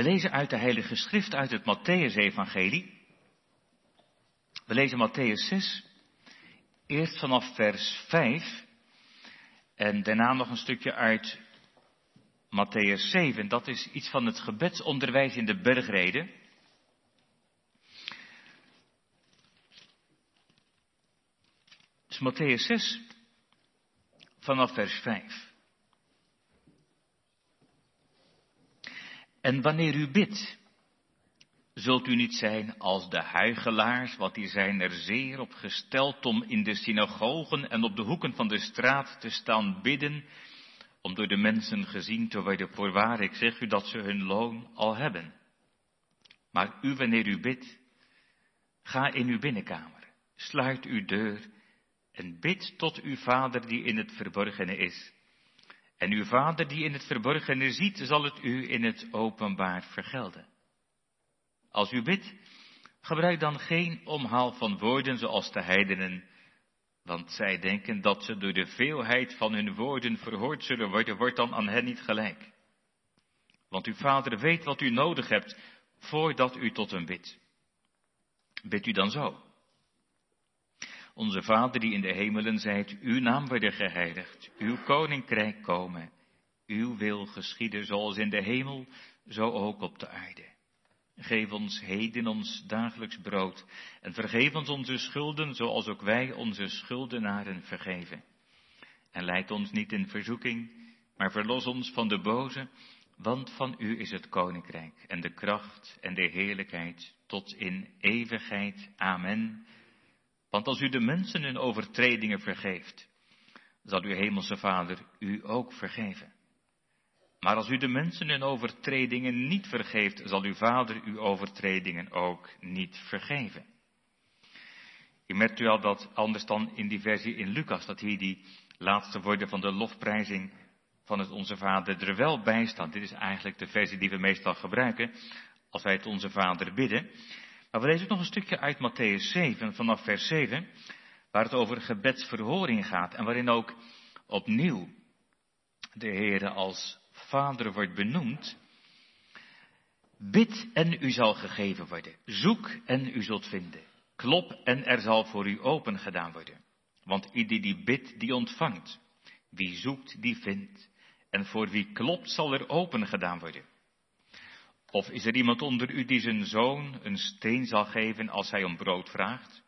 We lezen uit de Heilige Schrift uit het Matthäus-evangelie. We lezen Matthäus 6, eerst vanaf vers 5 en daarna nog een stukje uit Matthäus 7. Dat is iets van het gebedsonderwijs in de bergreden. Dus Matthäus 6 vanaf vers 5. En wanneer u bidt, zult u niet zijn als de huigelaars, want die zijn er zeer op gesteld om in de synagogen en op de hoeken van de straat te staan bidden, om door de mensen gezien te worden. Voorwaar, ik zeg u dat ze hun loon al hebben. Maar u, wanneer u bidt, ga in uw binnenkamer, sluit uw deur en bid tot uw vader die in het verborgene is. En uw vader die in het verborgene ziet, zal het u in het openbaar vergelden. Als u bidt, gebruik dan geen omhaal van woorden zoals de heidenen, want zij denken dat ze door de veelheid van hun woorden verhoord zullen worden, wordt dan aan hen niet gelijk. Want uw vader weet wat u nodig hebt voordat u tot hem bidt. Bid u dan zo. Onze Vader die in de hemelen zijt, uw naam worden geheiligd, uw koninkrijk komen, uw wil geschieden zoals in de hemel, zo ook op de aarde. Geef ons heden ons dagelijks brood en vergeef ons onze schulden zoals ook wij onze schuldenaren vergeven. En leid ons niet in verzoeking, maar verlos ons van de boze, want van u is het koninkrijk en de kracht en de heerlijkheid tot in eeuwigheid. Amen. Want als u de mensen hun overtredingen vergeeft, zal uw hemelse Vader u ook vergeven. Maar als u de mensen hun overtredingen niet vergeeft, zal uw Vader uw overtredingen ook niet vergeven. Je merkt u al dat anders dan in die versie in Lucas, dat hier die laatste woorden van de lofprijzing van het Onze Vader er wel bij staan. Dit is eigenlijk de versie die we meestal gebruiken als wij het Onze Vader bidden. We lezen ook nog een stukje uit Matthäus 7, vanaf vers 7, waar het over gebedsverhoring gaat en waarin ook opnieuw de Heer als Vader wordt benoemd. Bid en u zal gegeven worden. Zoek en u zult vinden. Klop en er zal voor u open gedaan worden. Want ieder die bidt, die ontvangt. Wie zoekt, die vindt. En voor wie klopt, zal er open gedaan worden. Of is er iemand onder u die zijn zoon een steen zal geven als hij om brood vraagt?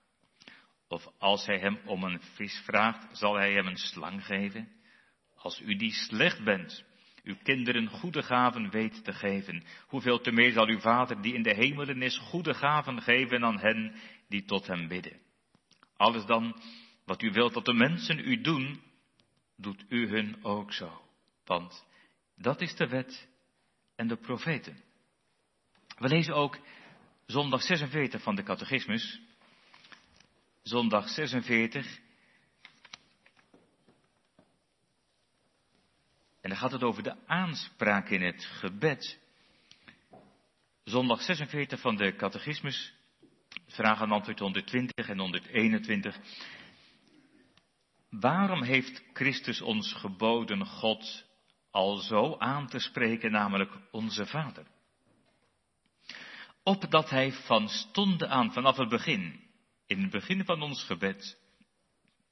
Of als hij hem om een vis vraagt, zal hij hem een slang geven? Als u die slecht bent, uw kinderen goede gaven weet te geven, hoeveel te meer zal uw Vader die in de hemelen is goede gaven geven aan hen die tot hem bidden. Alles dan wat u wilt dat de mensen u doen, doet u hun ook zo. Want dat is de wet en de profeten. We lezen ook zondag 46 van de catechismus. Zondag 46. En dan gaat het over de aanspraak in het gebed. Zondag 46 van de catechismus. Vraag en antwoord 120 en 121. Waarom heeft Christus ons geboden God al zo aan te spreken, namelijk onze Vader? Opdat hij van stonden aan, vanaf het begin, in het begin van ons gebed,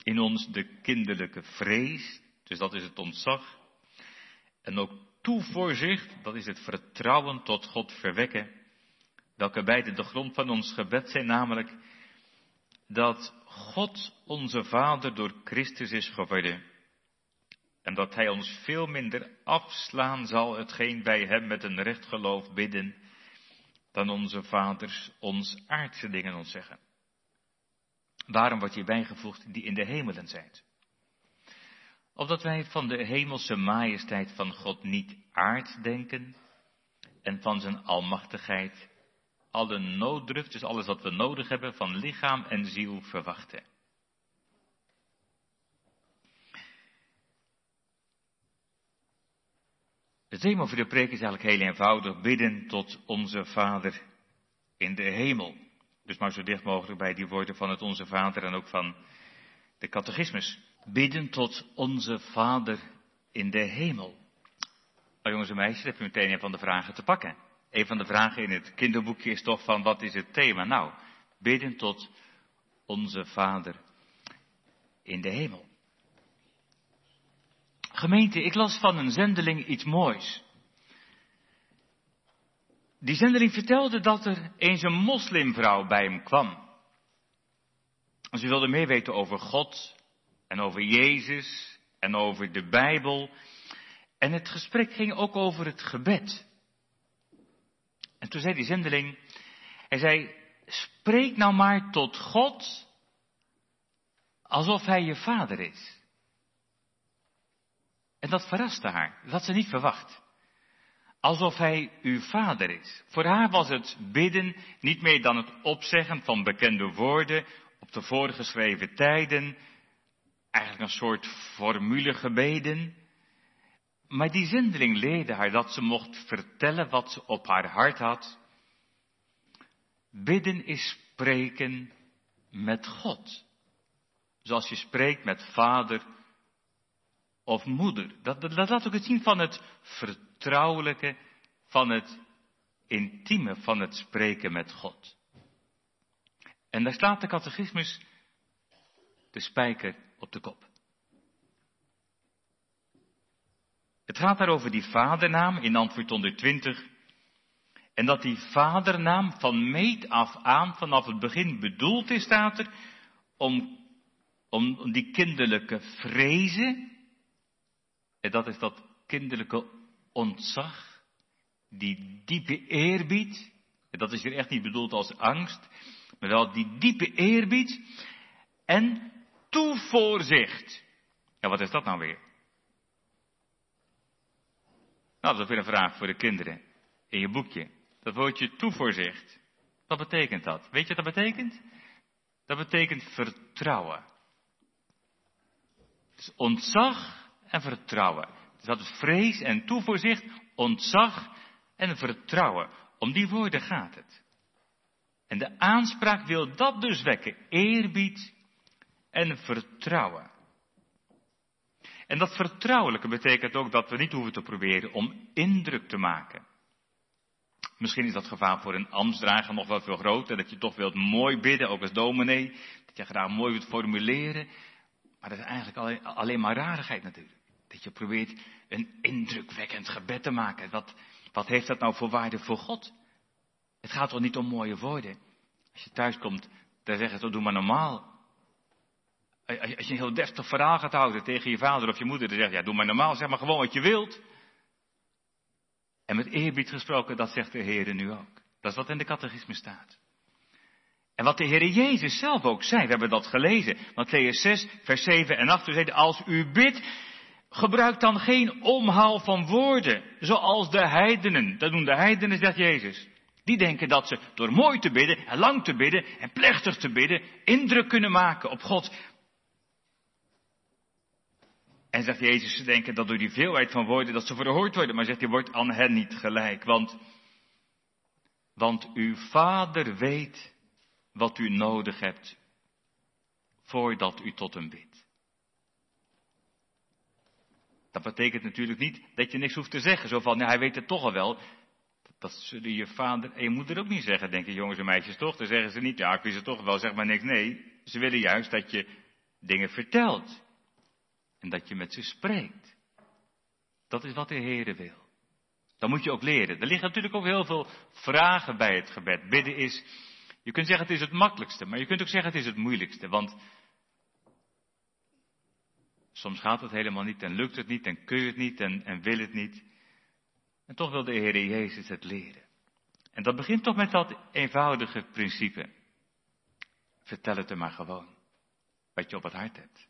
in ons de kinderlijke vrees, dus dat is het ontzag, en ook toevoorzicht, dat is het vertrouwen tot God verwekken, welke beide de grond van ons gebed zijn, namelijk dat God onze Vader door Christus is geworden. En dat Hij ons veel minder afslaan zal hetgeen wij Hem met een recht geloof bidden dan onze vaders ons aardse dingen ontzeggen. Waarom wordt je bijgevoegd die in de hemelen zijt? Opdat wij van de hemelse majesteit van God niet aard denken en van zijn almachtigheid alle nooddruft, dus alles wat we nodig hebben van lichaam en ziel verwachten. Het thema voor de preek is eigenlijk heel eenvoudig. Bidden tot onze Vader in de hemel. Dus maar zo dicht mogelijk bij die woorden van het Onze Vader en ook van de catechismus. Bidden tot onze Vader in de hemel. Nou jongens en meisjes, heb je meteen een van de vragen te pakken. Een van de vragen in het kinderboekje is toch van wat is het thema? Nou, bidden tot onze Vader in de hemel. Gemeente, ik las van een zendeling iets moois. Die zendeling vertelde dat er eens een moslimvrouw bij hem kwam. Ze wilde meer weten over God en over Jezus en over de Bijbel. En het gesprek ging ook over het gebed. En toen zei die zendeling, hij zei, spreek nou maar tot God alsof hij je vader is. En dat verraste haar, dat had ze niet verwacht. Alsof hij uw vader is. Voor haar was het bidden niet meer dan het opzeggen van bekende woorden op de voorgeschreven tijden. Eigenlijk een soort formulegebeden. Maar die zendeling leerde haar dat ze mocht vertellen wat ze op haar hart had. Bidden is spreken met God. Zoals je spreekt met vader of moeder. Dat, dat, laat ook het zien van het vertrouwelijke, van het intieme, van het spreken met God. En daar slaat de catechismus de spijker op de kop. Het gaat daar over die vadernaam in antwoord 120. En dat die vadernaam van meet af aan, vanaf het begin bedoeld is, staat er, om, om die kinderlijke vrezen. En dat is dat kinderlijke ontzag, die diepe eerbied. En dat is hier echt niet bedoeld als angst, maar wel die diepe eerbied en toevoorzicht. Ja, wat is dat nou weer? Nou, dat is weer een vraag voor de kinderen in je boekje. Dat woordje toevoorzicht. Wat betekent dat? Weet je wat dat betekent? Dat betekent vertrouwen. Is ontzag en vertrouwen. Dus dat vrees en toevoorzicht, ontzag en vertrouwen. Om die woorden gaat het. En de aanspraak wil dat dus wekken. Eerbied en vertrouwen. En dat vertrouwelijke betekent ook dat we niet hoeven te proberen om indruk te maken. Misschien is dat gevaar voor een ambtsdrager nog wel veel groter, dat je toch wilt mooi bidden, ook als dominee, dat je graag mooi wilt formuleren. Maar dat is eigenlijk alleen, alleen maar rarigheid natuurlijk. Dat je probeert een indrukwekkend gebed te maken. Wat, wat heeft dat nou voor waarde voor God? Het gaat toch niet om mooie woorden? Als je thuis komt, dan zeggen ze, doe maar normaal. Als je een heel deftig verhaal gaat houden tegen je vader of je moeder, dan zeg je, ja, doe maar normaal, zeg maar gewoon wat je wilt. En met eerbied gesproken, dat zegt de Heer nu ook. Dat is wat in de catechisme staat. En wat de Heer Jezus zelf ook zei, we hebben dat gelezen. Matthäus 6, vers 7 en 8, toen als u bidt, gebruik dan geen omhaal van woorden, zoals de heidenen. Dat doen de heidenen, zegt Jezus. Die denken dat ze door mooi te bidden en lang te bidden en plechtig te bidden, indruk kunnen maken op God. En zegt Jezus, ze denken dat door die veelheid van woorden dat ze verhoord worden. Maar zegt hij, wordt aan hen niet gelijk. Want, want uw vader weet wat u nodig hebt voordat u tot hem bidt. Dat betekent natuurlijk niet dat je niks hoeft te zeggen. Zo van, nou, hij weet het toch al wel. Dat zullen je vader en je moeder ook niet zeggen, denken jongens en meisjes toch? Dan zeggen ze niet, ja, ik wist het toch wel, zeg maar niks. Nee, ze willen juist dat je dingen vertelt. En dat je met ze spreekt. Dat is wat de Heere wil. Dat moet je ook leren. Er liggen natuurlijk ook heel veel vragen bij het gebed. Bidden is, je kunt zeggen het is het makkelijkste, maar je kunt ook zeggen het is het moeilijkste. Want soms gaat het helemaal niet en lukt het niet en kun je het niet en, en wil het niet. En toch wil de Heer Jezus het leren. En dat begint toch met dat eenvoudige principe. Vertel het er maar gewoon. Wat je op het hart hebt.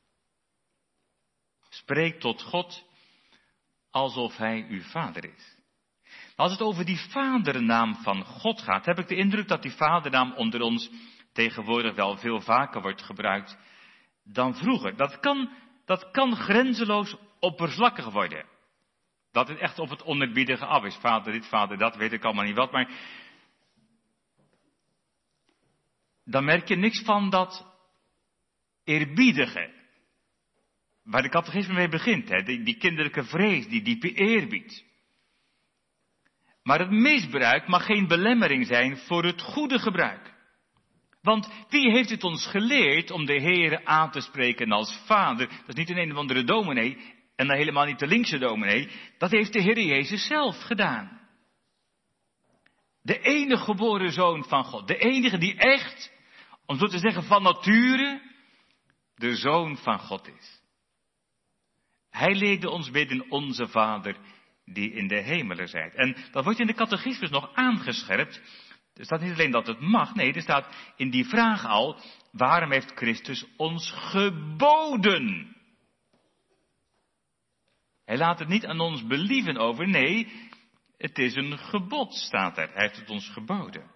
Spreek tot God alsof Hij uw vader is. Als het over die vadernaam van God gaat, heb ik de indruk dat die vadernaam onder ons tegenwoordig wel veel vaker wordt gebruikt dan vroeger. Dat kan, dat kan grenzeloos oppervlakkig worden. Dat het echt op het onderbiedige af is. Vader dit, vader dat, weet ik allemaal niet wat. Maar dan merk je niks van dat eerbiedige. Waar de catechisme mee begint, hè? Die, die kinderlijke vrees, die diepe eerbied. Maar het misbruik mag geen belemmering zijn voor het goede gebruik. Want wie heeft het ons geleerd om de Heer aan te spreken als vader? Dat is niet een een of andere dominee en dan helemaal niet de linkse dominee. Dat heeft de Heer Jezus zelf gedaan. De enige geboren zoon van God. De enige die echt, om zo te zeggen van nature, de zoon van God is. Hij leerde ons bidden, onze Vader die in de hemelen zijt. En dat wordt in de catechismus nog aangescherpt. Er staat niet alleen dat het mag, nee, er staat in die vraag al, waarom heeft Christus ons geboden? Hij laat het niet aan ons believen over, nee, het is een gebod, staat er. Hij heeft het ons geboden.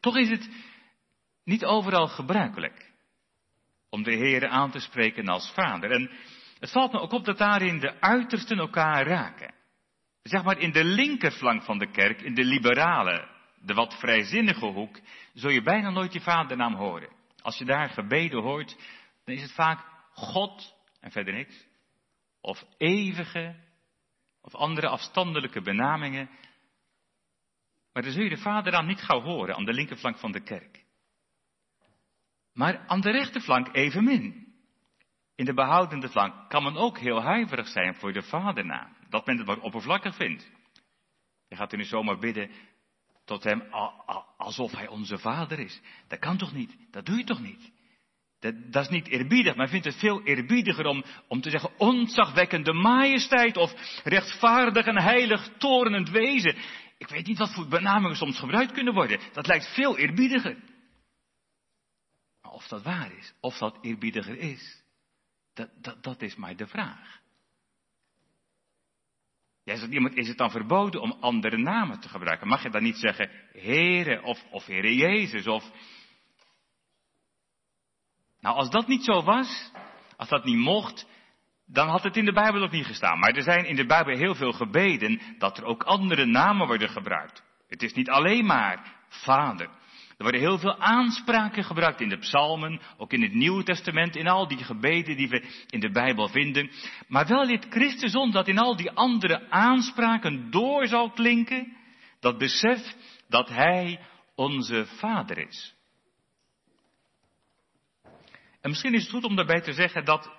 Toch is het niet overal gebruikelijk om de Heer aan te spreken als vader. En het valt me ook op dat daarin de uitersten elkaar raken. Zeg maar in de linkerflank van de kerk, in de liberale, de wat vrijzinnige hoek, zul je bijna nooit je vadernaam horen. Als je daar gebeden hoort, dan is het vaak God en verder niks. Of eeuwige, of andere afstandelijke benamingen. Maar dan zul je de vadernaam niet gauw horen aan de linkerflank van de kerk. Maar aan de rechterflank evenmin. In de behoudende flank kan men ook heel huiverig zijn voor de vadernaam. Dat men het wat oppervlakkig vindt. Je gaat in de zomer bidden tot hem alsof hij onze vader is. Dat kan toch niet? Dat doe je toch niet? Dat, dat is niet eerbiedig, maar vindt het veel eerbiediger om, om te zeggen ontzagwekkende majesteit of rechtvaardig en heilig torenend wezen. Ik weet niet wat voor benamingen soms gebruikt kunnen worden. Dat lijkt veel eerbiediger. Maar of dat waar is, of dat eerbiediger is, dat, dat, dat is maar de vraag. Jij zegt iemand, is het dan verboden om andere namen te gebruiken? Mag je dan niet zeggen Heere of, of Heere Jezus of... Nou, als dat niet zo was, als dat niet mocht, dan had het in de Bijbel ook niet gestaan. Maar er zijn in de Bijbel heel veel gebeden dat er ook andere namen worden gebruikt. Het is niet alleen maar Vader. Er worden heel veel aanspraken gebruikt in de psalmen, ook in het Nieuwe Testament, in al die gebeden die we in de Bijbel vinden. Maar wel dit Christus dat in al die andere aanspraken door zal klinken, dat besef dat Hij onze Vader is. En misschien is het goed om daarbij te zeggen dat,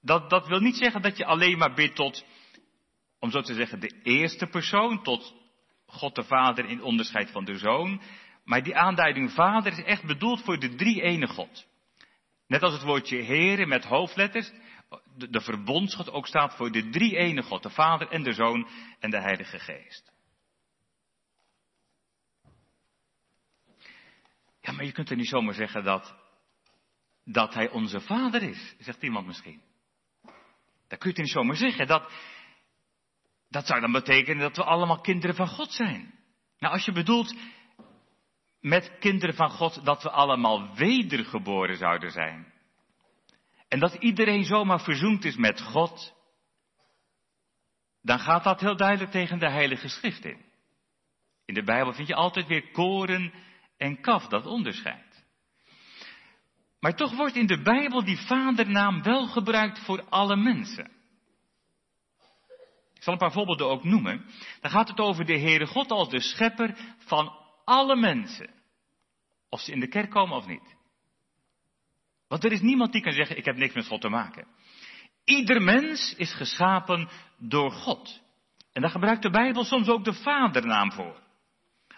dat, dat wil niet zeggen dat je alleen maar bidt tot, om zo te zeggen, de eerste persoon, tot God de Vader in onderscheid van de Zoon. Maar die aanduiding vader is echt bedoeld voor de drie ene God. Net als het woordje Heere met hoofdletters, de, de verbondsgod ook staat voor de drie ene God, de Vader en de Zoon en de Heilige Geest. Ja, maar je kunt er niet zomaar zeggen dat, dat Hij onze Vader is, zegt iemand misschien. Dat kun je niet zomaar zeggen. Dat, dat zou dan betekenen dat we allemaal kinderen van God zijn. Nou, als je bedoelt met kinderen van God dat we allemaal wedergeboren zouden zijn. En dat iedereen zomaar verzoend is met God, dan gaat dat heel duidelijk tegen de Heilige Schrift in. In de Bijbel vind je altijd weer koren en kaf, dat onderscheid. Maar toch wordt in de Bijbel die vadernaam wel gebruikt voor alle mensen. Ik zal een paar voorbeelden ook noemen. Dan gaat het over de Heere God als de schepper van alle mensen. Of ze in de kerk komen of niet. Want er is niemand die kan zeggen, ik heb niks met God te maken. Ieder mens is geschapen door God. En daar gebruikt de Bijbel soms ook de vadernaam voor.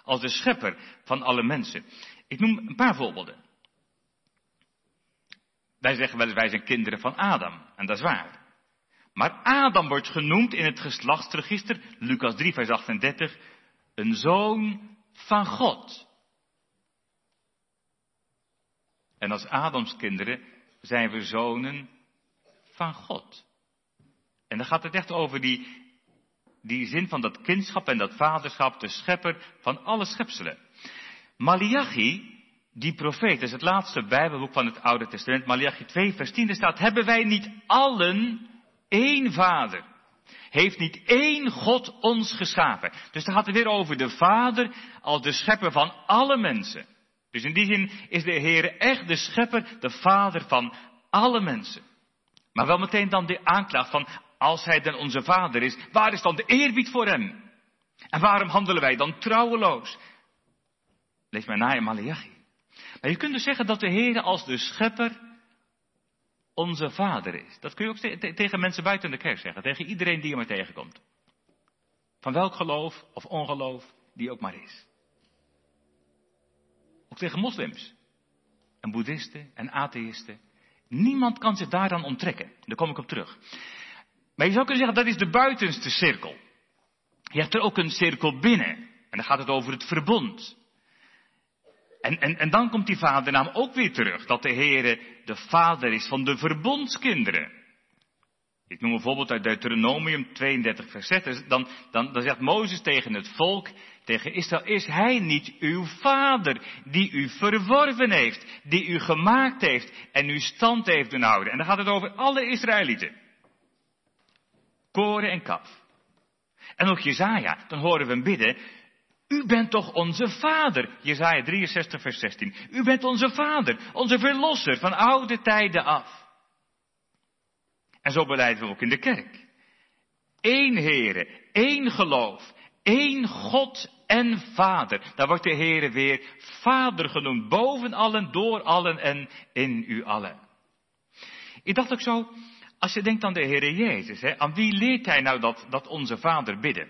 Als de schepper van alle mensen. Ik noem een paar voorbeelden. Wij zeggen wel eens, wij zijn kinderen van Adam. En dat is waar. Maar Adam wordt genoemd in het geslachtsregister, Lucas 3, vers 38, een zoon van God. En als Adams kinderen zijn we zonen van God. En dan gaat het echt over die, die zin van dat kindschap en dat vaderschap, de schepper van alle schepselen. Malachi, die profeet, is het laatste Bijbelboek van het Oude Testament, Malachi 2, vers 10, staat, hebben wij niet allen één vader? Heeft niet één God ons geschapen? Dus dan gaat het weer over de vader als de schepper van alle mensen. Dus in die zin is de Heer echt de schepper, de vader van alle mensen. Maar wel meteen dan de aanklacht van, als hij dan onze vader is, waar is dan de eerbied voor hem? En waarom handelen wij dan trouweloos? Lees maar na in Malachi. Maar je kunt dus zeggen dat de Heer als de schepper onze vader is. Dat kun je ook tegen mensen buiten de kerk zeggen. Tegen iedereen die je maar tegenkomt. Van welk geloof of ongeloof die ook maar is. Ook tegen moslims. En boeddhisten en atheïsten. Niemand kan zich daaraan onttrekken. Daar kom ik op terug. Maar je zou kunnen zeggen dat is de buitenste cirkel. Je hebt er ook een cirkel binnen. En dan gaat het over het verbond. En, en, en dan komt die vadernaam ook weer terug. Dat de Heere de vader is van de verbondskinderen. Ik noem een voorbeeld uit Deuteronomium 32 vers 6. Dan, dan, dan zegt Mozes tegen het volk, tegen Israël, is hij niet uw vader die u verworven heeft, die u gemaakt heeft en u stand heeft doen houden. En dan gaat het over alle Israëlieten. Koren en kaf. En ook Jezaja, dan horen we hem bidden, u bent toch onze vader, Jezaja 63 vers 16. U bent onze vader, onze verlosser van oude tijden af. En zo beleiden we ook in de kerk. Eén Heere, één geloof, één God en Vader. Daar wordt de Heere weer Vader genoemd, boven allen, door allen en in u allen. Ik dacht ook zo, als je denkt aan de Heere Jezus, hè, aan wie leert hij nou dat, dat onze Vader bidden?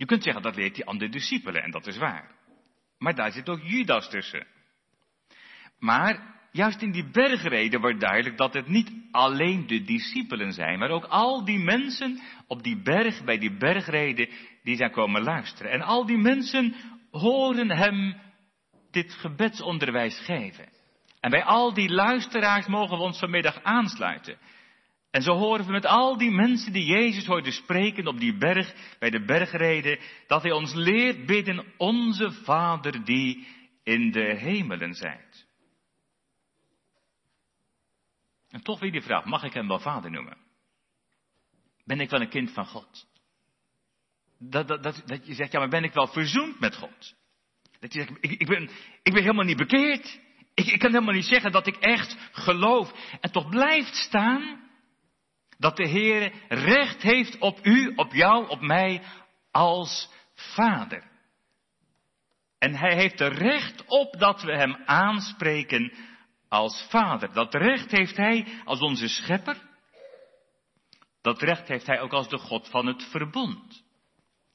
Je kunt zeggen dat leert hij aan de discipelen en dat is waar. Maar daar zit ook Judas tussen. Maar juist in die bergreden wordt duidelijk dat het niet alleen de discipelen zijn, maar ook al die mensen op die berg, bij die bergreden, die zijn komen luisteren. En al die mensen horen hem dit gebedsonderwijs geven. En bij al die luisteraars mogen we ons vanmiddag aansluiten. En zo horen we met al die mensen die Jezus hoorde spreken op die berg, bij de bergreden, dat hij ons leert bidden, onze Vader die in de hemelen zijt. En toch weer die vraag, mag ik hem wel vader noemen? Ben ik wel een kind van God? Dat, dat, dat, dat je zegt, ja, maar ben ik wel verzoend met God? Dat je zegt, ik, ik, ben, ik ben helemaal niet bekeerd. Ik, ik kan helemaal niet zeggen dat ik echt geloof. En toch blijft staan dat de Heer recht heeft op u, op jou, op mij als vader. En hij heeft er recht op dat we hem aanspreken als vader. Dat recht heeft hij als onze schepper. Dat recht heeft hij ook als de God van het verbond.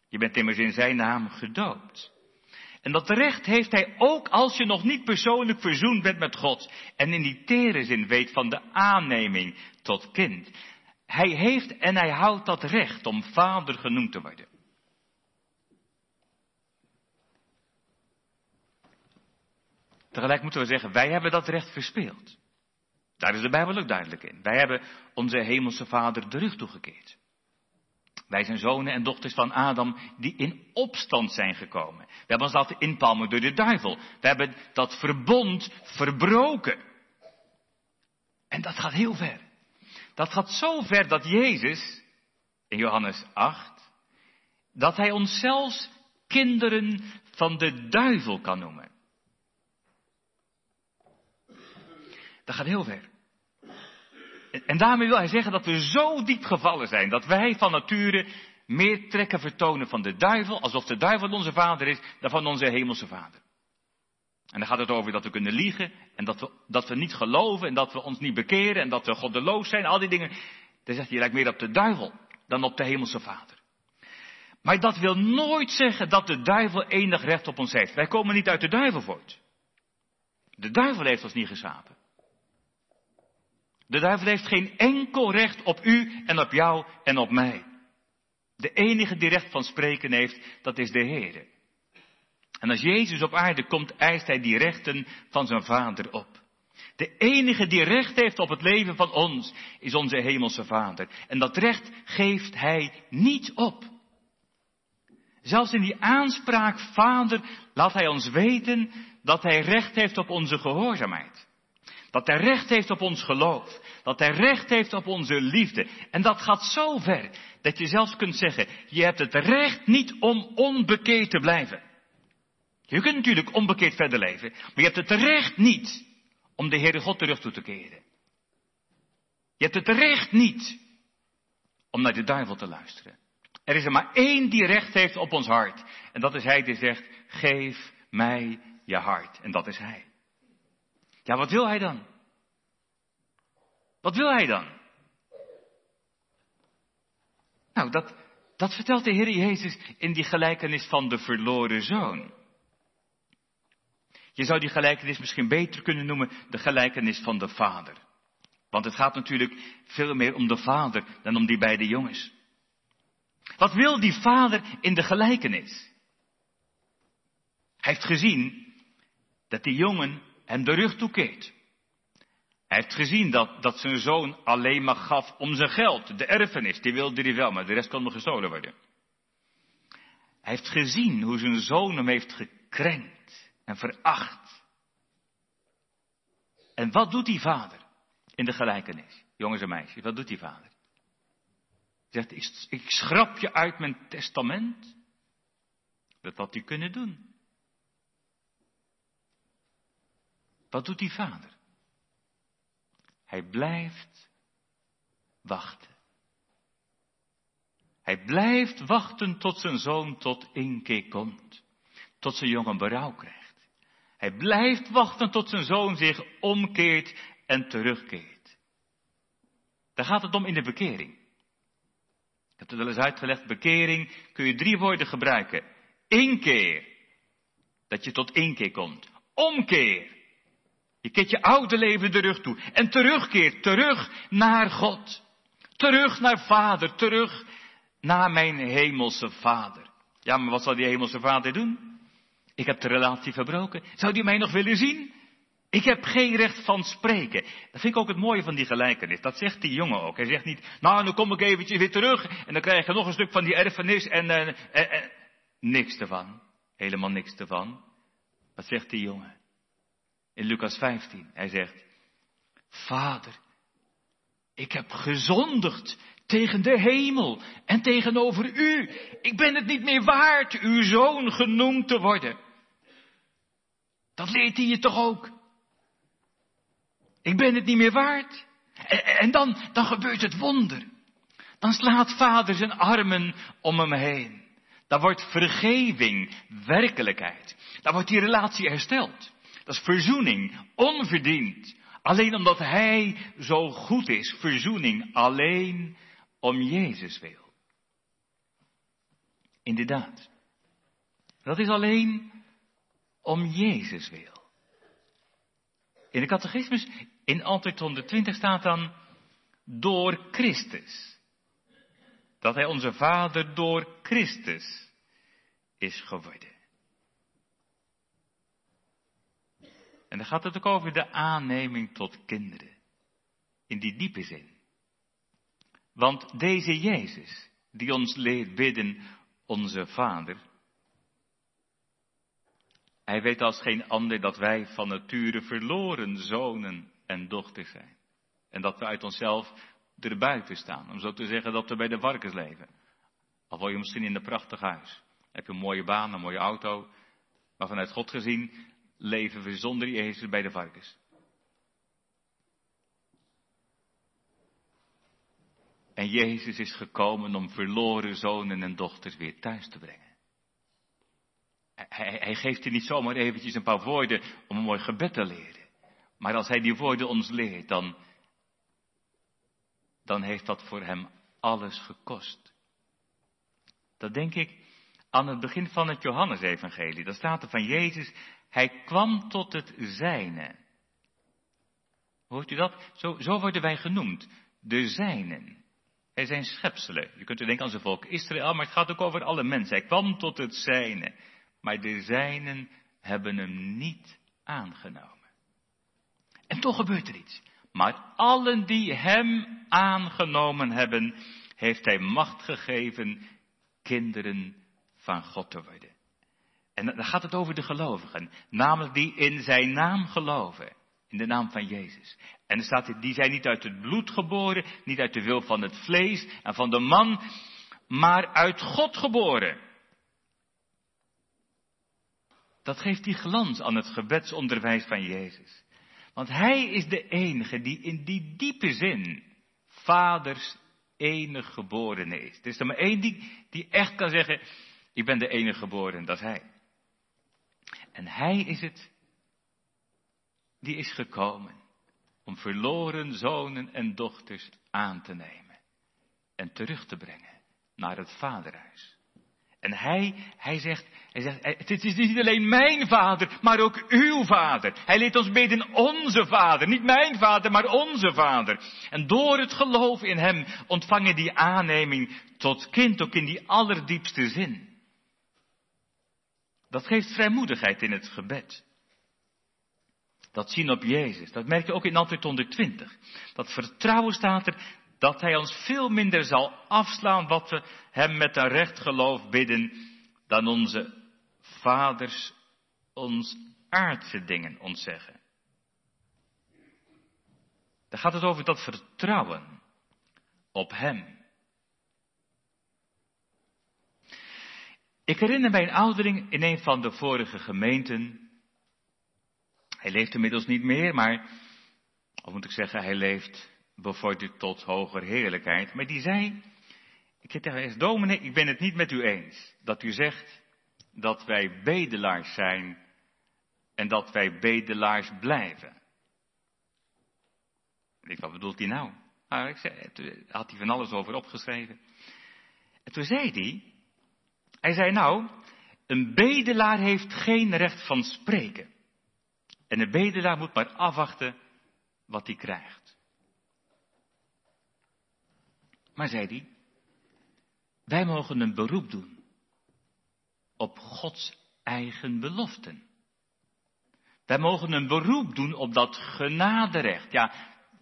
Je bent immers in zijn naam gedoopt. En dat recht heeft hij ook als je nog niet persoonlijk verzoend bent met God en in die tere zin weet van de aanneming tot kind. Hij heeft en hij houdt dat recht om vader genoemd te worden. Tegelijk moeten we zeggen, wij hebben dat recht verspeeld. Daar is de Bijbel ook duidelijk in. Wij hebben onze hemelse vader de rug toegekeerd. Wij zijn zonen en dochters van Adam die in opstand zijn gekomen. We hebben ons laten inpalmen door de duivel. We hebben dat verbond verbroken. En dat gaat heel ver. Dat gaat zo ver dat Jezus, in Johannes 8, dat hij ons zelfs kinderen van de duivel kan noemen. Dat gaat heel ver. En daarmee wil hij zeggen dat we zo diep gevallen zijn, dat wij van nature meer trekken vertonen van de duivel, alsof de duivel onze vader is, dan van onze hemelse vader. En dan gaat het over dat we kunnen liegen en dat we, dat we niet geloven en dat we ons niet bekeren en dat we goddeloos zijn, al die dingen. Dan zegt hij, je lijkt meer op de duivel dan op de hemelse vader. Maar dat wil nooit zeggen dat de duivel enig recht op ons heeft. Wij komen niet uit de duivel voort. De duivel heeft ons niet geschapen. De duivel heeft geen enkel recht op u en op jou en op mij. De enige die recht van spreken heeft, dat is de Heer. En als Jezus op aarde komt, eist hij die rechten van zijn Vader op. De enige die recht heeft op het leven van ons, is onze Hemelse Vader. En dat recht geeft hij niet op. Zelfs in die aanspraak Vader laat hij ons weten dat hij recht heeft op onze gehoorzaamheid. Dat hij recht heeft op ons geloof. Dat hij recht heeft op onze liefde. En dat gaat zo ver dat je zelfs kunt zeggen, je hebt het recht niet om onbekeerd te blijven. Je kunt natuurlijk onbekeerd verder leven, maar je hebt het recht niet om de Heere God terug toe te keren. Je hebt het recht niet om naar de duivel te luisteren. Er is er maar één die recht heeft op ons hart. En dat is Hij die zegt, geef mij je hart. En dat is Hij. Ja, wat wil Hij dan? Wat wil Hij dan? Nou, dat, dat vertelt de Heer Jezus in die gelijkenis van de verloren zoon. Je zou die gelijkenis misschien beter kunnen noemen de gelijkenis van de vader. Want het gaat natuurlijk veel meer om de vader dan om die beide jongens. Wat wil die vader in de gelijkenis? Hij heeft gezien dat die jongen hem de rug toekeert. Hij heeft gezien dat, dat zijn zoon alleen maar gaf om zijn geld, de erfenis, die wilde hij wel, maar de rest kon nog gestolen worden. Hij heeft gezien hoe zijn zoon hem heeft gekrenkt en veracht. En wat doet die vader in de gelijkenis? Jongens en meisjes, wat doet die vader? Zegt, ik, ik schrap je uit mijn testament. Dat had hij kunnen doen. Wat doet die vader? Hij blijft wachten. Hij blijft wachten tot zijn zoon tot inkeer komt. Tot zijn jongen berouw krijgt. Hij blijft wachten tot zijn zoon zich omkeert en terugkeert. Daar gaat het om in de bekering. Ik heb het wel eens uitgelegd, bekering kun je drie woorden gebruiken. Inkeer, dat je tot inkeer komt. Omkeer, je keert je oude leven de rug toe en terugkeert, terug naar God. Terug naar Vader, terug naar mijn hemelse Vader. Ja, maar wat zal die hemelse Vader doen? Ik heb de relatie verbroken. Zou die mij nog willen zien? Ik heb geen recht van spreken. Dat vind ik ook het mooie van die gelijkenis. Dat zegt die jongen ook. Hij zegt niet, nou, dan kom ik eventjes weer terug en dan krijg je nog een stuk van die erfenis en, uh, uh, uh, niks ervan. Helemaal niks ervan. Wat zegt die jongen? in Lucas 15. Hij zegt, Vader, ik heb gezondigd tegen de hemel en tegenover u. Ik ben het niet meer waard uw zoon genoemd te worden. Dat leert hij je toch ook? Ik ben het niet meer waard. En, dan, dan gebeurt het wonder. Dan slaat vader zijn armen om hem heen. Dan wordt vergeving werkelijkheid. Dan wordt die relatie hersteld. Dat is verzoening, onverdiend. Alleen omdat Hij zo goed is, verzoening alleen om Jezus wil. Inderdaad. Dat is alleen om Jezus wil. In de catechismus in antwoord 120 staat dan door Christus. Dat Hij onze Vader door Christus is geworden. En dan gaat het ook over de aanneming tot kinderen. In die diepe zin. Want deze Jezus, die ons leert bidden, onze Vader, hij weet als geen ander dat wij van nature verloren zonen en dochters zijn. En dat we uit onszelf erbuiten staan. Om zo te zeggen dat we bij de varkens leven. Al woon je misschien in een prachtig huis. Heb je een mooie baan, een mooie auto. Maar vanuit God gezien leven we zonder Jezus bij de varkens. En Jezus is gekomen om verloren zonen en dochters weer thuis te brengen. Hij, geeft je niet zomaar eventjes een paar woorden om een mooi gebed te leren. Maar als hij die woorden ons leert, dan, dan heeft dat voor hem alles gekost. Dat denk ik aan het begin van het Johannesevangelie. Daar staat er van Jezus, hij kwam tot het zijne. Hoort u dat? Zo, zo worden wij genoemd. De zijnen. Hij zijn schepselen. Je kunt u denken aan zijn volk Israël, maar het gaat ook over alle mensen. Hij kwam tot het zijne. Maar de zijnen hebben hem niet aangenomen. En toch gebeurt er iets. Maar allen die hem aangenomen hebben, heeft hij macht gegeven kinderen van God te worden. En dan gaat het over de gelovigen, namelijk die in zijn naam geloven, in de naam van Jezus. En er staat, die zijn niet uit het bloed geboren, niet uit de wil van het vlees en van de man, maar uit God geboren. Dat geeft die glans aan het gebedsonderwijs van Jezus. Want Hij is de enige die in die diepe zin vaders enige geborene is. Er is er maar één die, die echt kan zeggen, ik ben de enige geboren, dat is Hij. En Hij is het, die is gekomen om verloren zonen en dochters aan te nemen en terug te brengen naar het vaderhuis. En hij, hij zegt, hij zegt, het is niet alleen mijn vader, maar ook uw vader. Hij leert ons bidden onze vader. Niet mijn vader, maar onze vader. En door het geloof in hem ontvangen die aanneming tot kind ook in die allerdiepste zin. Dat geeft vrijmoedigheid in het gebed. Dat zien op Jezus. Dat merk je ook in antwoord 120. Dat vertrouwen staat er dat hij ons veel minder zal afslaan wat we hem met een recht geloof bidden, dan onze vaders ons aardse dingen ontzeggen. Dan gaat het over dat vertrouwen op hem. Ik herinner mij een oudering in een van de vorige gemeenten. Hij leeft inmiddels niet meer, maar, of moet ik zeggen, hij leeft bevorderd tot hoger heerlijkheid. Maar die zei, ik zeg tegen hem, dominee, ik ben het niet met u eens. Dat u zegt dat wij bedelaars zijn en dat wij bedelaars blijven. ik, wat bedoelt hij nou? nou ik had hij van alles over opgeschreven. En toen zei hij, hij zei nou, een bedelaar heeft geen recht van spreken. En een bedelaar moet maar afwachten wat hij krijgt. Maar zei hij, wij mogen een beroep doen op Gods eigen beloften. Wij mogen een beroep doen op dat genaderecht. Ja,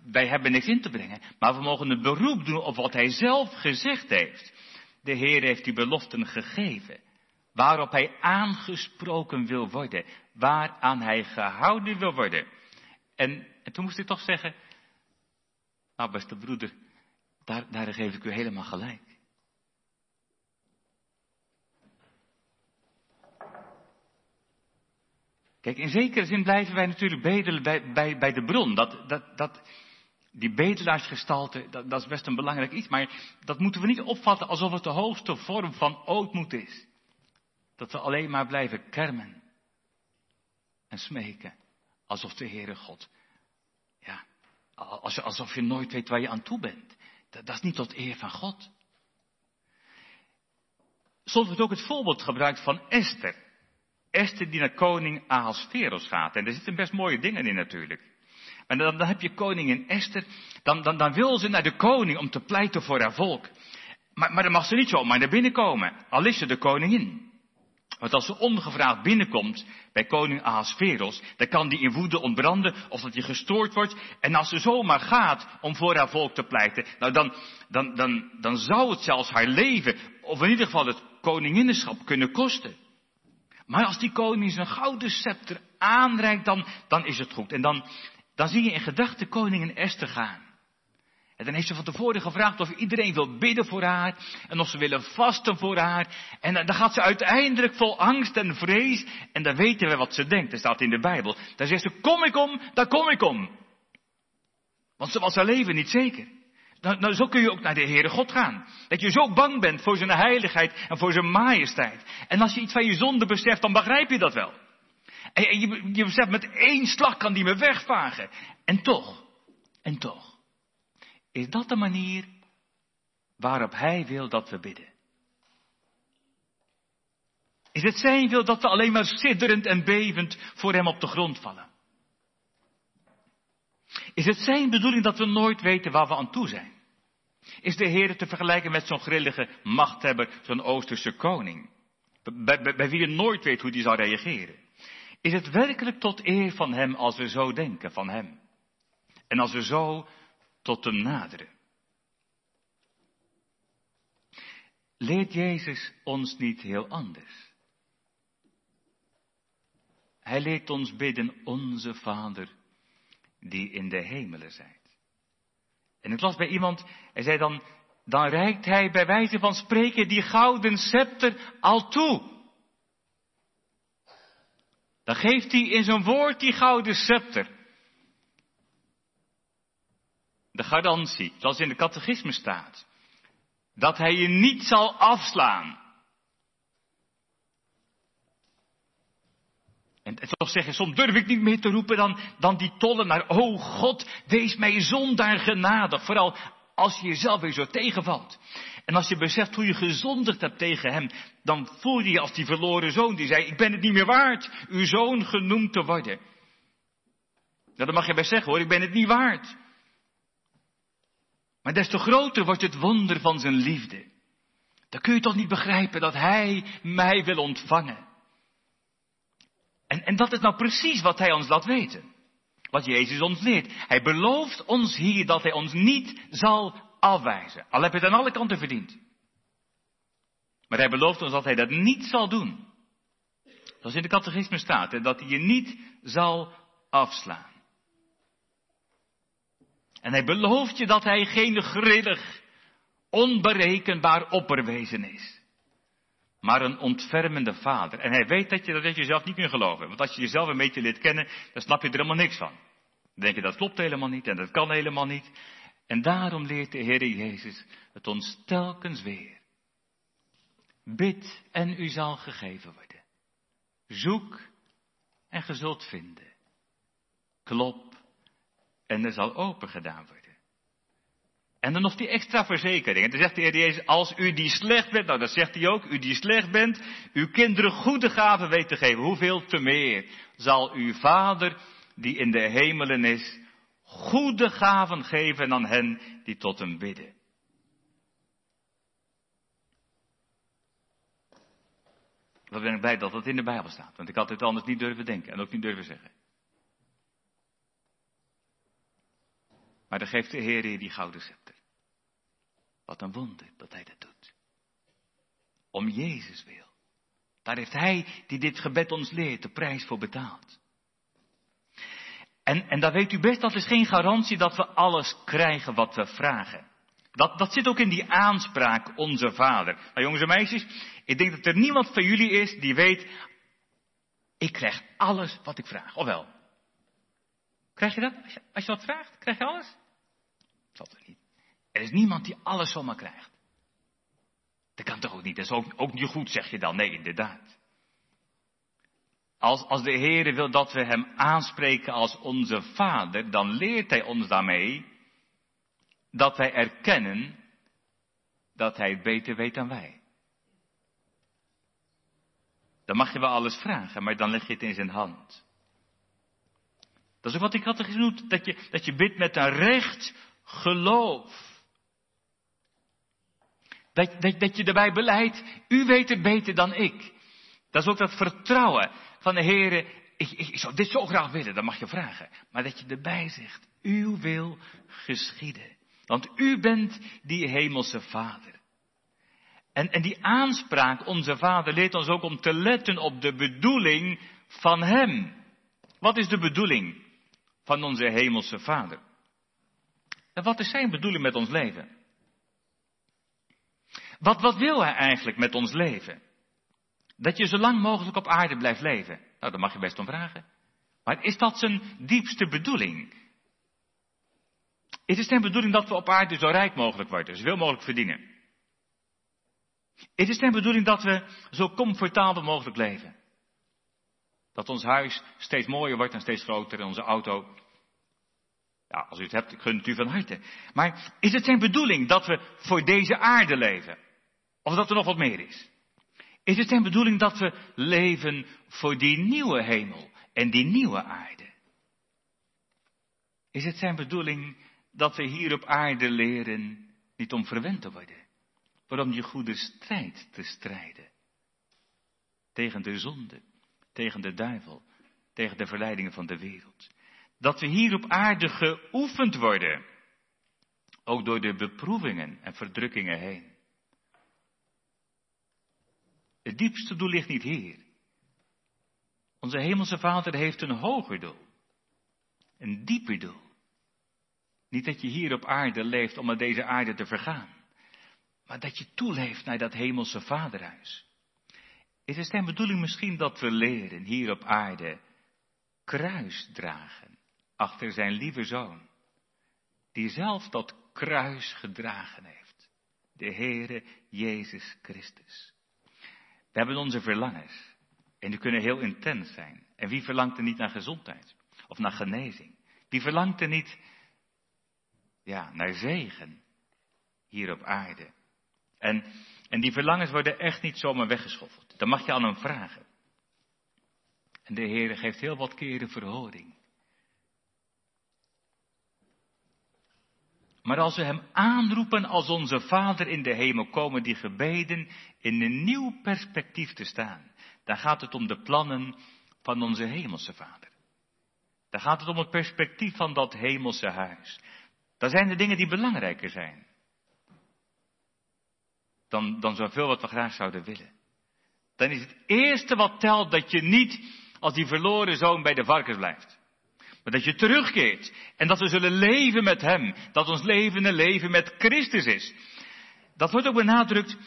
wij hebben niks in te brengen, maar we mogen een beroep doen op wat Hij zelf gezegd heeft. De Heer heeft die beloften gegeven, waarop Hij aangesproken wil worden, waaraan Hij gehouden wil worden. En, en toen moest ik toch zeggen, nou beste broeder, daar, daar geef ik u helemaal gelijk. Kijk, in zekere zin blijven wij natuurlijk bedelen bij, bij, bij de bron. Dat, dat, dat, die bedelaarsgestalte, dat, dat is best een belangrijk iets. Maar dat moeten we niet opvatten alsof het de hoogste vorm van ootmoed is. Dat we alleen maar blijven kermen en smeken. Alsof de Heere God, ja, alsof je nooit weet waar je aan toe bent. Dat, is niet tot eer van God. Soms wordt ook het voorbeeld gebruikt van Esther. Esther die naar koning Ahasveros gaat. En er zitten best mooie dingen in natuurlijk. Maar dan, dan heb je koningin Esther. Dan, dan, dan wil ze naar de koning om te pleiten voor haar volk. Maar, maar dan mag ze niet zomaar naar binnen komen. Al is ze de koningin. Want als ze ongevraagd binnenkomt bij koning Ahasveros, dan kan die in woede ontbranden of dat hij gestoord wordt. En als ze zomaar gaat om voor haar volk te pleiten, nou dan, dan, dan, dan zou het zelfs haar leven, of in ieder geval het koninginneschap kunnen kosten. Maar als die koning zijn gouden scepter aanreikt, dan, dan is het goed. En dan, dan zie je in gedachten koningin Esther gaan. En dan heeft ze van tevoren gevraagd of iedereen wil bidden voor haar. En of ze willen vasten voor haar. En dan gaat ze uiteindelijk vol angst en vrees. En dan weten we wat ze denkt. Dat staat in de Bijbel. Dan zegt ze, kom ik om, dan kom ik om. Want ze was haar leven niet zeker. Nou, nou, zo kun je ook naar de Heere God gaan. Dat je zo bang bent voor zijn heiligheid en voor zijn majesteit. En als je iets van je zonde beseft, dan begrijp je dat wel. En je, je beseft, met één slag kan die me wegvagen. En toch, en toch. Is dat de manier waarop Hij wil dat we bidden? Is het Zijn wil dat we alleen maar sidderend en bevend voor Hem op de grond vallen? Is het Zijn bedoeling dat we nooit weten waar we aan toe zijn? Is de Heer te vergelijken met zo'n grillige machthebber, zo'n Oosterse koning? Bij, wie je nooit weet hoe die zal reageren. Is het werkelijk tot eer van Hem als we zo denken van Hem? En als we zo tot hem naderen. Leert Jezus ons niet heel anders? Hij leert ons bidden, onze Vader, die in de hemelen zijt. En ik las bij iemand, hij zei dan, dan reikt hij bij wijze van spreken die gouden scepter al toe. Dan geeft hij in zijn woord die gouden scepter. De garantie, zoals in de catechisme staat. Dat hij je niet zal afslaan. En, toch zeg je, soms durf ik niet meer te roepen dan, dan die tollenaar. Oh God, wees mij zondaar genadig. Vooral als je jezelf weer zo tegenvalt. En als je beseft hoe je gezondigd hebt tegen hem, dan voel je je als die verloren zoon die zei, ik ben het niet meer waard uw zoon genoemd te worden. Nou, dat mag je best zeggen hoor, ik ben het niet waard. Maar des te groter wordt het wonder van zijn liefde. Dan kun je toch niet begrijpen dat hij mij wil ontvangen. En, en dat is nou precies wat hij ons laat weten. Wat Jezus ons leert. Hij belooft ons hier dat hij ons niet zal afwijzen. Al heb je het aan alle kanten verdiend. Maar hij belooft ons dat hij dat niet zal doen. Zoals in de catechisme staat. En dat hij je niet zal afslaan. En hij belooft je dat hij geen grillig, onberekenbaar opperwezen is. Maar een ontfermende vader. En hij weet dat je dat jezelf niet kunt geloven. Want als je jezelf een beetje leert kennen, dan snap je er helemaal niks van. Dan denk je dat klopt helemaal niet en dat kan helemaal niet. En daarom leert de Heer Jezus het ons telkens weer. Bid en u zal gegeven worden. Zoek en ge zult vinden. Klop en er zal open gedaan worden. En dan nog die extra verzekering. En dan zegt de Heer Jezus, als u die slecht bent, nou dat zegt hij ook, u die slecht bent, uw kinderen goede gaven weet te geven, hoeveel te meer zal uw Vader, die in de hemelen is, goede gaven geven aan hen die tot hem bidden. Wat ben ik blij dat dat in de Bijbel staat, want ik had dit anders niet durven denken en ook niet durven zeggen. Maar dan geeft de Heer je die gouden scepter. Wat een wonder dat hij dat doet. Om Jezus wil. Daar heeft hij, die dit gebed ons leert, de prijs voor betaald. En, en daar weet u best, dat is geen garantie dat we alles krijgen wat we vragen. Dat, dat zit ook in die aanspraak, onze vader. Maar jongens en meisjes, ik denk dat er niemand van jullie is die weet, ik krijg alles wat ik vraag. Of wel? Krijg je dat? Als je, als je wat vraagt, krijg je alles? Dat er niet. Er is niemand die alles zomaar krijgt. Dat kan toch ook niet? Dat is ook, ook niet goed, zeg je dan. Nee, inderdaad. Als, als de Heer wil dat we Hem aanspreken als onze Vader, dan leert Hij ons daarmee dat wij erkennen dat Hij het beter weet dan wij. Dan mag je wel alles vragen, maar dan leg je het in zijn hand. Dat is ook wat ik had genoemd, dat je, dat je bidt met een recht geloof. Dat, dat, dat je erbij beleidt, u weet het beter dan ik. Dat is ook dat vertrouwen van de Heer. Ik, ik, zou dit zo graag willen, dat mag je vragen. Maar dat je erbij zegt, uw wil geschieden. Want u bent die hemelse vader. En, en die aanspraak, onze vader, leert ons ook om te letten op de bedoeling van hem. Wat is de bedoeling van onze hemelse vader? En wat is zijn bedoeling met ons leven? Wat, wat wil hij eigenlijk met ons leven? Dat je zo lang mogelijk op aarde blijft leven. Nou, daar mag je best om vragen. Maar is dat zijn diepste bedoeling? Is het zijn bedoeling dat we op aarde zo rijk mogelijk worden, zoveel mogelijk verdienen? Is het zijn bedoeling dat we zo comfortabel mogelijk leven? Dat ons huis steeds mooier wordt en steeds groter en onze auto als u het hebt, ik gun het u van harte. Maar is het zijn bedoeling dat we voor deze aarde leven? Of dat er nog wat meer is? Is het zijn bedoeling dat we leven voor die nieuwe hemel en die nieuwe aarde? Is het zijn bedoeling dat we hier op aarde leren niet om verwend te worden, maar om die goede strijd te strijden? Tegen de zonde, tegen de duivel, tegen de verleidingen van de wereld dat we hier op aarde geoefend worden. Ook door de beproevingen en verdrukkingen heen. Het diepste doel ligt niet hier. Onze hemelse Vader heeft een hoger doel. Een dieper doel. Niet dat je hier op aarde leeft om naar deze aarde te vergaan. Maar dat je toeleeft naar dat hemelse vaderhuis. Is het zijn bedoeling misschien dat we leren hier op aarde kruis dragen achter zijn lieve zoon, die zelf dat kruis gedragen heeft. de Heere Jezus Christus. We hebben onze verlangens. En die kunnen heel intens zijn. En wie verlangt er niet naar gezondheid? Of naar genezing? Wie verlangt er niet ja, naar zegen hier op aarde? En, en die verlangens worden echt niet zomaar weggeschoffeld. Dan mag je aan hem vragen. En de Heer geeft heel wat keren verhoring. Maar als we Hem aanroepen als onze Vader in de hemel, komen die gebeden in een nieuw perspectief te staan. Dan gaat het om de plannen van onze hemelse Vader. Dan gaat het om het perspectief van dat hemelse huis. Dan zijn er dingen die belangrijker zijn. Dan, dan zoveel wat we graag zouden willen. Dan is het eerste wat telt dat je niet als die verloren zoon bij de varkens blijft. Maar dat je terugkeert en dat we zullen leven met Hem. Dat ons leven een leven met Christus is. Dat wordt ook benadrukt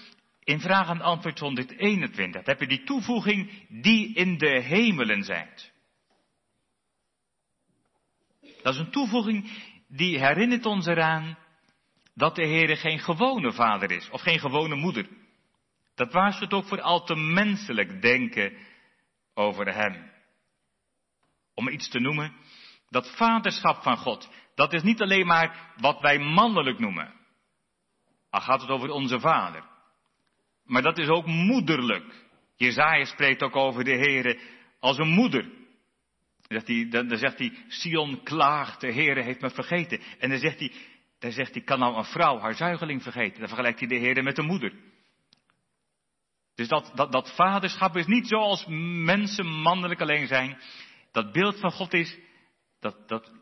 in vraag en antwoord 121. Dan heb je die toevoeging die in de hemelen zijt. Dat is een toevoeging die herinnert ons eraan dat de Heer geen gewone vader is of geen gewone moeder. Dat waarschuwt ook voor al te menselijk denken over Hem. Om iets te noemen, dat vaderschap van God, dat is niet alleen maar wat wij mannelijk noemen. Al gaat het over onze vader. Maar dat is ook moederlijk. Jezaja spreekt ook over de Heere als een moeder. Zegt, hij, dan, zegt hij, Sion klaagt, de Heere heeft me vergeten. En dan zegt hij, dan zegt hij, kan nou een vrouw haar zuigeling vergeten? Dan vergelijkt hij de Heere met een moeder. Dus dat, dat, dat vaderschap is niet zoals mensen mannelijk alleen zijn. Dat beeld van God is, dat, dat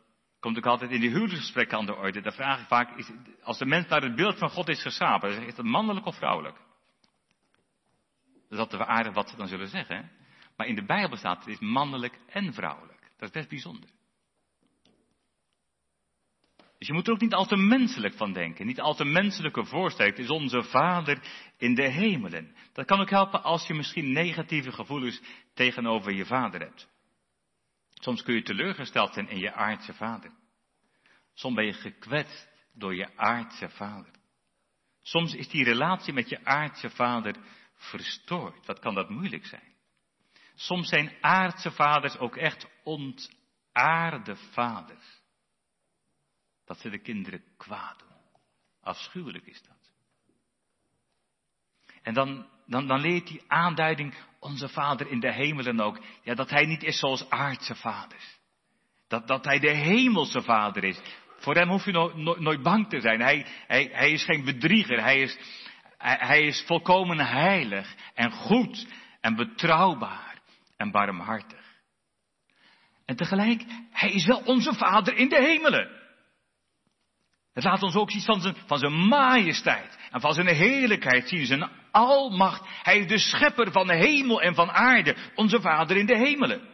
komt ook altijd in die huwelijksgesprekken aan de orde. Dan vraag ik vaak, is, als de mens naar het beeld van God is geschapen, is het mannelijk of vrouwelijk? Dat is altijd aardig wat ze dan zullen zeggen. Maar in de Bijbel staat het is mannelijk en vrouwelijk. Dat is best bijzonder. Dus je moet er ook niet al te menselijk van denken. Niet al te menselijke voorstelling. Het is onze Vader in de hemelen. Dat kan ook helpen als je misschien negatieve gevoelens tegenover je vader hebt. Soms kun je teleurgesteld zijn in je aardse vader. Soms ben je gekwetst door je aardse vader. Soms is die relatie met je aardse vader verstoord. Wat kan dat moeilijk zijn? Soms zijn aardse vaders ook echt ontaarde vaders. Dat ze de kinderen kwaad doen. Afschuwelijk is dat. En dan, dan, dan leert die aanduiding onze Vader in de hemelen ook, ja, dat Hij niet is zoals aardse vaders. Dat, dat Hij de hemelse Vader is. Voor Hem hoef je nooit bang te zijn. Hij, hij, hij is geen bedrieger. Hij is, hij, hij is volkomen heilig en goed en betrouwbaar en barmhartig. En tegelijk, Hij is wel onze Vader in de hemelen. Het laat ons ook iets van zijn, van zijn majesteit en van zijn heerlijkheid zien, zijn almacht. Hij is de schepper van de hemel en van aarde, onze Vader in de hemelen.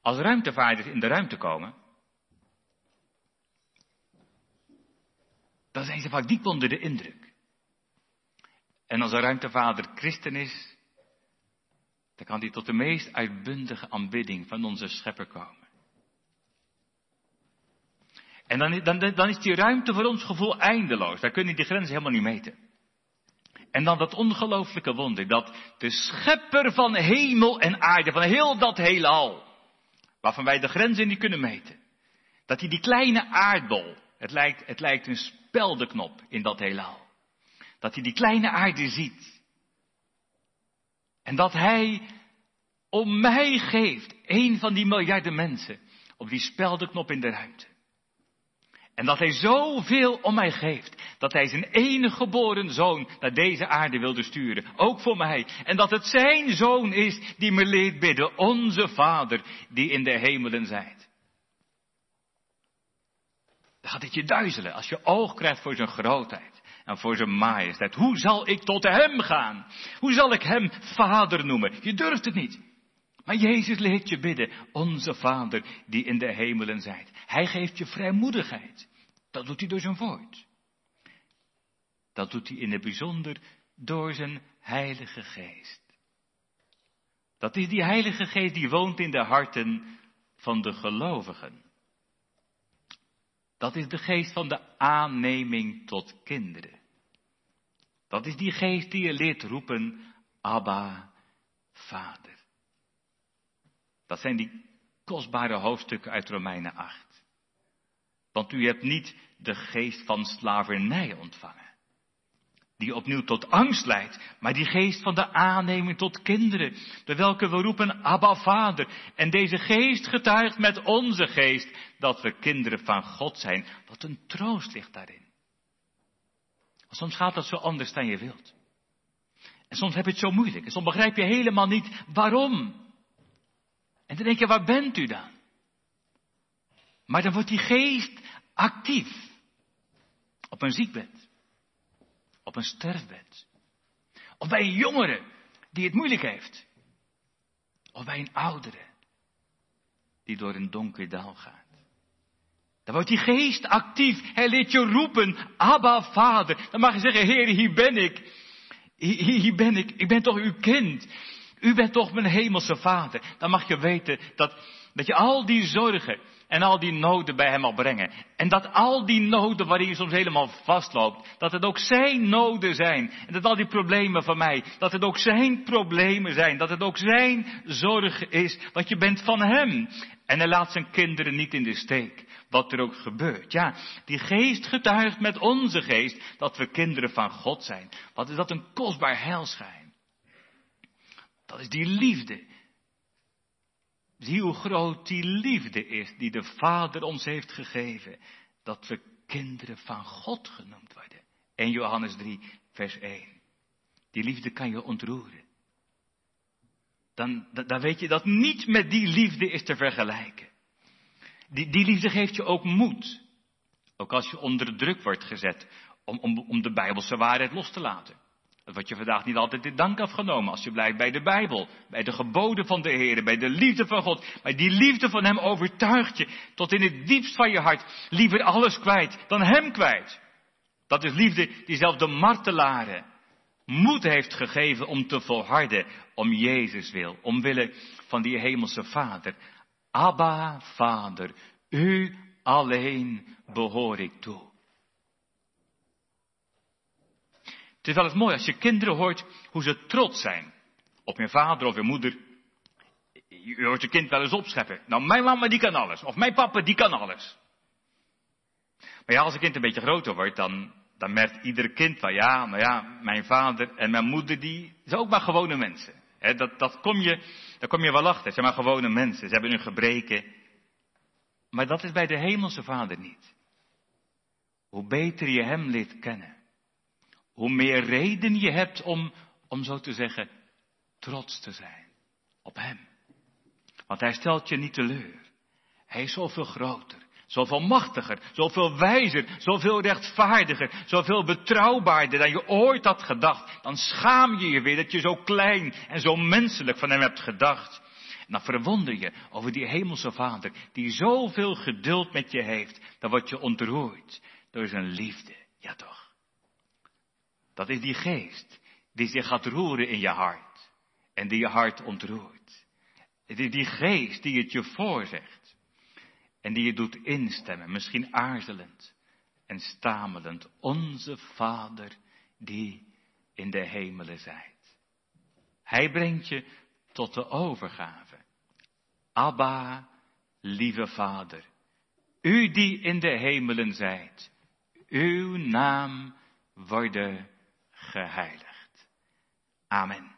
Als ruimtevaarders in de ruimte komen, dan zijn ze vaak diep onder de indruk. En als een ruimtevader christen is, dan kan hij tot de meest uitbundige aanbidding van onze schepper komen. En dan, dan, dan is die ruimte voor ons gevoel eindeloos. Daar kunnen die grenzen helemaal niet meten. En dan dat ongelooflijke wonder, dat de schepper van hemel en aarde, van heel dat heelal, waarvan wij de grenzen niet kunnen meten, dat hij die kleine aardbol, het lijkt, het lijkt een speldenknop in dat heelal, dat hij die kleine aarde ziet. En dat hij om mij geeft, een van die miljarden mensen, op die speldenknop in de ruimte. En dat hij zoveel om mij geeft. Dat hij zijn enige geboren zoon naar deze aarde wilde sturen. Ook voor mij. En dat het zijn zoon is die me leert bidden. Onze vader die in de hemelen zijt. Dan gaat het je duizelen als je oog krijgt voor zijn grootheid. En voor zijn majesteit. Hoe zal ik tot hem gaan? Hoe zal ik hem vader noemen? Je durft het niet. Maar Jezus leert je bidden, onze Vader die in de hemelen zijt. Hij geeft je vrijmoedigheid. Dat doet hij door zijn woord. Dat doet hij in het bijzonder door zijn Heilige Geest. Dat is die Heilige Geest die woont in de harten van de gelovigen. Dat is de geest van de aanneming tot kinderen. Dat is die geest die je leert roepen, Abba, Vader. Dat zijn die kostbare hoofdstukken uit Romeinen 8. Want u hebt niet de geest van slavernij ontvangen die opnieuw tot angst leidt, maar die geest van de aanneming tot kinderen, door welke we roepen Abba Vader. En deze geest getuigt met onze geest dat we kinderen van God zijn. Wat een troost ligt daarin. soms gaat dat zo anders dan je wilt. En soms heb je het zo moeilijk. En soms begrijp je helemaal niet waarom. En dan denk je, waar bent u dan? Maar dan wordt die geest actief. Op een ziekbed op een sterfbed. Of bij een jongere die het moeilijk heeft. Of bij een oudere die door een donker dal gaat. Dan wordt die geest actief. Hij leert je roepen, Abba Vader. Dan mag je zeggen, Heer, hier ben ik. Hier, hier ben ik. Ik ben toch uw kind. U bent toch mijn hemelse Vader. Dan mag je weten dat, dat je al die zorgen, en al die noden bij hem mag brengen. En dat al die noden waarin je soms helemaal vastloopt, dat het ook zijn noden zijn. En dat al die problemen van mij, dat het ook zijn problemen zijn. Dat het ook zijn zorg is, want je bent van hem. En hij laat zijn kinderen niet in de steek, wat er ook gebeurt. Ja, die geest getuigt met onze geest dat we kinderen van God zijn. Wat is dat een kostbaar heilschijn. Dat is die liefde Zie hoe groot die liefde is die de Vader ons heeft gegeven. Dat we kinderen van God genoemd worden. 1 Johannes 3, vers 1. Die liefde kan je ontroeren. Dan, dan, weet je dat niet met die liefde is te vergelijken. Die, die liefde geeft je ook moed. Ook als je onder druk wordt gezet om, om, om de Bijbelse waarheid los te laten. Dat wordt je vandaag niet altijd in dank afgenomen als je blijft bij de Bijbel, bij de geboden van de Heer, bij de liefde van God. Maar die liefde van Hem overtuigt je tot in het diepst van je hart liever alles kwijt dan Hem kwijt. Dat is liefde die zelfs de martelaren moed heeft gegeven om te volharden om Jezus wil, omwille van die hemelse Vader. Abba, Vader, U alleen behoor ik toe. Het is wel eens mooi als je kinderen hoort hoe ze trots zijn op je vader of je moeder. Je hoort je kind wel eens opscheppen. Nou, mijn mama die kan alles. Of mijn papa die kan alles. Maar ja, als een kind een beetje groter wordt, dan, dan merkt ieder kind van ja, maar ja, mijn vader en mijn moeder die zijn ook maar gewone mensen. dat, dat kom je, daar kom je wel achter. Ze zijn maar gewone mensen. Ze hebben hun gebreken. Maar dat is bij de hemelse vader niet. Hoe beter je hem leert kennen hoe meer reden je hebt om, om zo te zeggen, trots te zijn op Hem. Want Hij stelt je niet teleur. Hij is zoveel groter, zoveel machtiger, zoveel wijzer, zoveel rechtvaardiger, zoveel betrouwbaarder dan je ooit had gedacht. Dan schaam je je weer dat je zo klein en zo menselijk van Hem hebt gedacht. En dan verwonder je over die hemelse Vader, die zoveel geduld met je heeft. Dan word je ontroerd door zijn liefde. Ja toch. Dat is die geest die zich gaat roeren in je hart en die je hart ontroert. Het is die geest die het je voorzegt en die je doet instemmen, misschien aarzelend en stamelend. Onze Vader die in de hemelen zijt. Hij brengt je tot de overgave. Abba, lieve Vader, u die in de hemelen zijt, uw naam worden geheiligd. Amen.